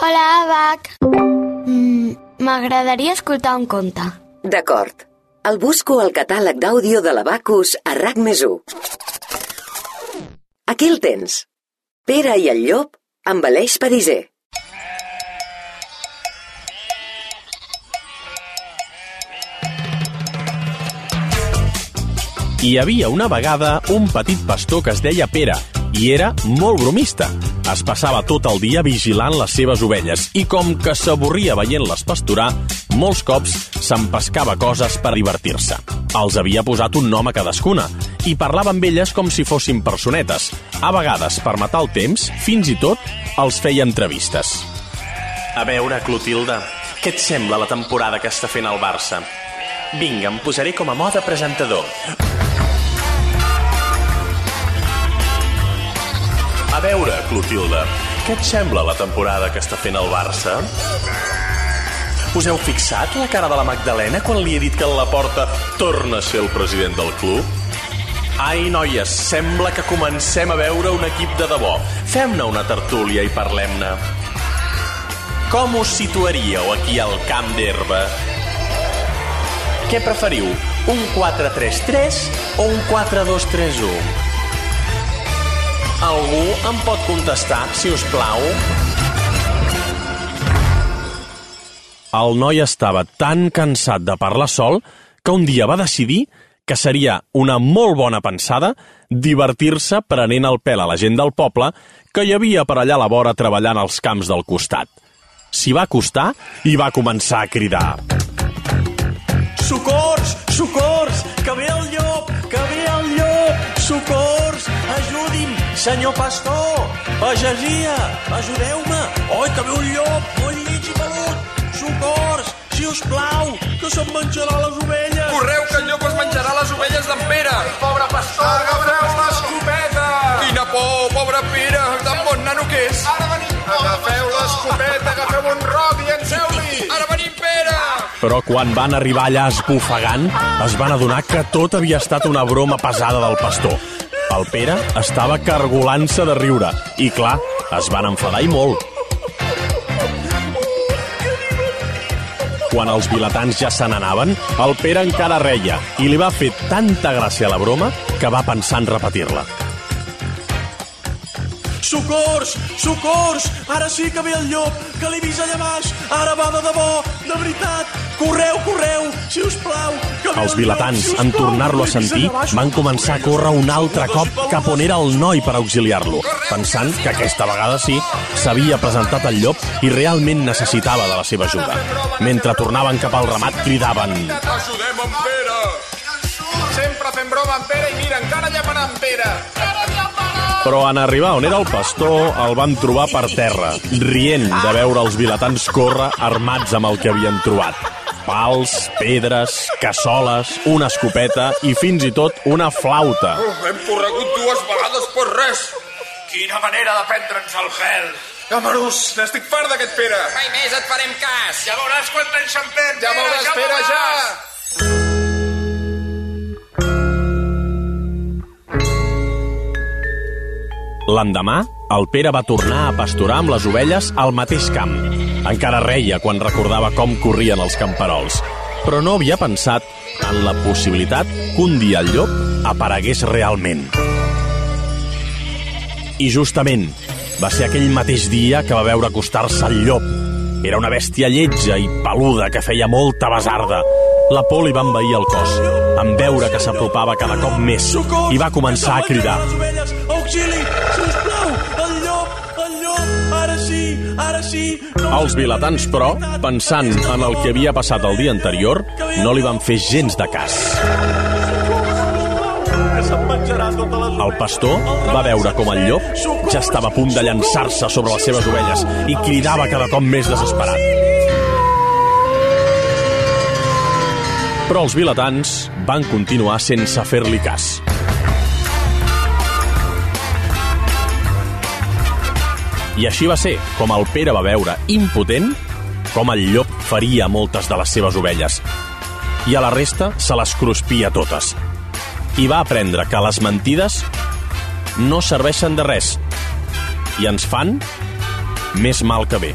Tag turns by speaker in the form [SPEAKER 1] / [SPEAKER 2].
[SPEAKER 1] Hola, Abac. Mm, M'agradaria escoltar un conte.
[SPEAKER 2] D'acord. El busco al catàleg d'àudio de l'Abacus a RAC més 1. Aquí el tens. Pere i el llop amb Aleix Pariser.
[SPEAKER 3] Hi havia una vegada un petit pastor que es deia Pere i era molt bromista. Es passava tot el dia vigilant les seves ovelles i com que s'avorria veient-les pasturar, molts cops s'empescava coses per divertir-se. Els havia posat un nom a cadascuna i parlava amb elles com si fossin personetes. A vegades, per matar el temps, fins i tot els feia entrevistes.
[SPEAKER 4] A veure, Clotilde, què et sembla la temporada que està fent el Barça? Vinga, em posaré com a moda presentador. A veure, Clotilde, què et sembla la temporada que està fent el Barça? Us heu fixat la cara de la Magdalena quan li he dit que en la porta torna a ser el president del club? Ai, noies, sembla que comencem a veure un equip de debò. Fem-ne una tertúlia i parlem-ne. Com us situaríeu aquí al camp d'herba? Què preferiu, un 4-3-3 o un 4-2-3-1? Algú em pot contestar, si us plau?
[SPEAKER 3] El noi estava tan cansat de parlar sol que un dia va decidir que seria una molt bona pensada divertir-se prenent el pèl a la gent del poble que hi havia per allà a la vora treballant als camps del costat. S'hi va acostar i va començar a cridar.
[SPEAKER 4] Socors! Socors! Que ve el llop! Que ve el llop! Socors! Senyor pastor! Pagesia! Ajudeu-me! Oi, que ve un llop! Molt lleig i pelut! Socors! Si us plau! Que se'm menjarà les ovelles!
[SPEAKER 5] Correu, que el llop es menjarà les ovelles d'en Pere!
[SPEAKER 6] Pobre pastor!
[SPEAKER 5] Agafeu l'escopeta! Quina por, pobre Pere! Tan bon nano que és!
[SPEAKER 6] Ara venim!
[SPEAKER 5] Agafeu l'escopeta, agafeu un roc i llanceu-li! Ara venim, Pere!
[SPEAKER 3] Però quan van arribar allà esbufegant, es van adonar que tot havia estat una broma pesada del pastor. El Pere estava cargolant-se de riure i, clar, es van enfadar i molt. Quan els vilatans ja se n'anaven, el Pere encara reia i li va fer tanta gràcia la broma que va pensar en repetir-la.
[SPEAKER 4] Socors! Socors! Ara sí que ve el llop, que l'he vist allà baix! Ara va de debò, de veritat! Correu, correu, si us plau! Que ve
[SPEAKER 3] Els
[SPEAKER 4] el
[SPEAKER 3] vilatans,
[SPEAKER 4] llop, si us
[SPEAKER 3] en tornar-lo a sentir, van començar a córrer un altre cop cap on era el noi per auxiliar-lo, pensant que aquesta vegada sí s'havia presentat el llop i realment necessitava de la seva ajuda. Mentre tornaven cap al ramat, cridaven
[SPEAKER 5] Ajudem en Pere! Sempre fem broma en Pere i mira, encara llamarà en Pere!
[SPEAKER 3] Però en arribar on era el pastor el van trobar per terra, rient de veure els vilatans córrer armats amb el que havien trobat. Pals, pedres, cassoles, una escopeta i fins i tot una flauta.
[SPEAKER 5] Oh, hem corregut dues vegades per res!
[SPEAKER 6] Quina manera de prendre'ns el pèl!
[SPEAKER 5] Camarús, n'estic fart d'aquest Pere!
[SPEAKER 7] Mai més et farem cas.
[SPEAKER 6] Ja veuràs quan t'enxampem!
[SPEAKER 5] Ja veuràs, Pere, ja!
[SPEAKER 3] L'endemà, el Pere va tornar a pasturar amb les ovelles al mateix camp. Encara reia quan recordava com corrien els camperols, però no havia pensat en la possibilitat que un dia el llop aparegués realment. I justament, va ser aquell mateix dia que va veure acostar-se el llop. Era una bèstia lletja i peluda que feia molta besarda. La por li va envair el cos, en veure que s'apropava cada cop més, i va començar a cridar.
[SPEAKER 4] Auxili! Si us plau! El llop! El llop! Ara sí! Ara sí!
[SPEAKER 3] Els vilatans, però, pensant en el que havia passat el dia anterior, no li van fer gens de cas. El pastor va veure com el llop ja estava a punt de llançar-se sobre les seves ovelles i cridava cada cop més desesperat. Però els vilatans van continuar sense fer-li cas. I així va ser com el Pere va veure, impotent, com el llop faria moltes de les seves ovelles. I a la resta se les cruspia totes. I va aprendre que les mentides no serveixen de res i ens fan més mal que bé.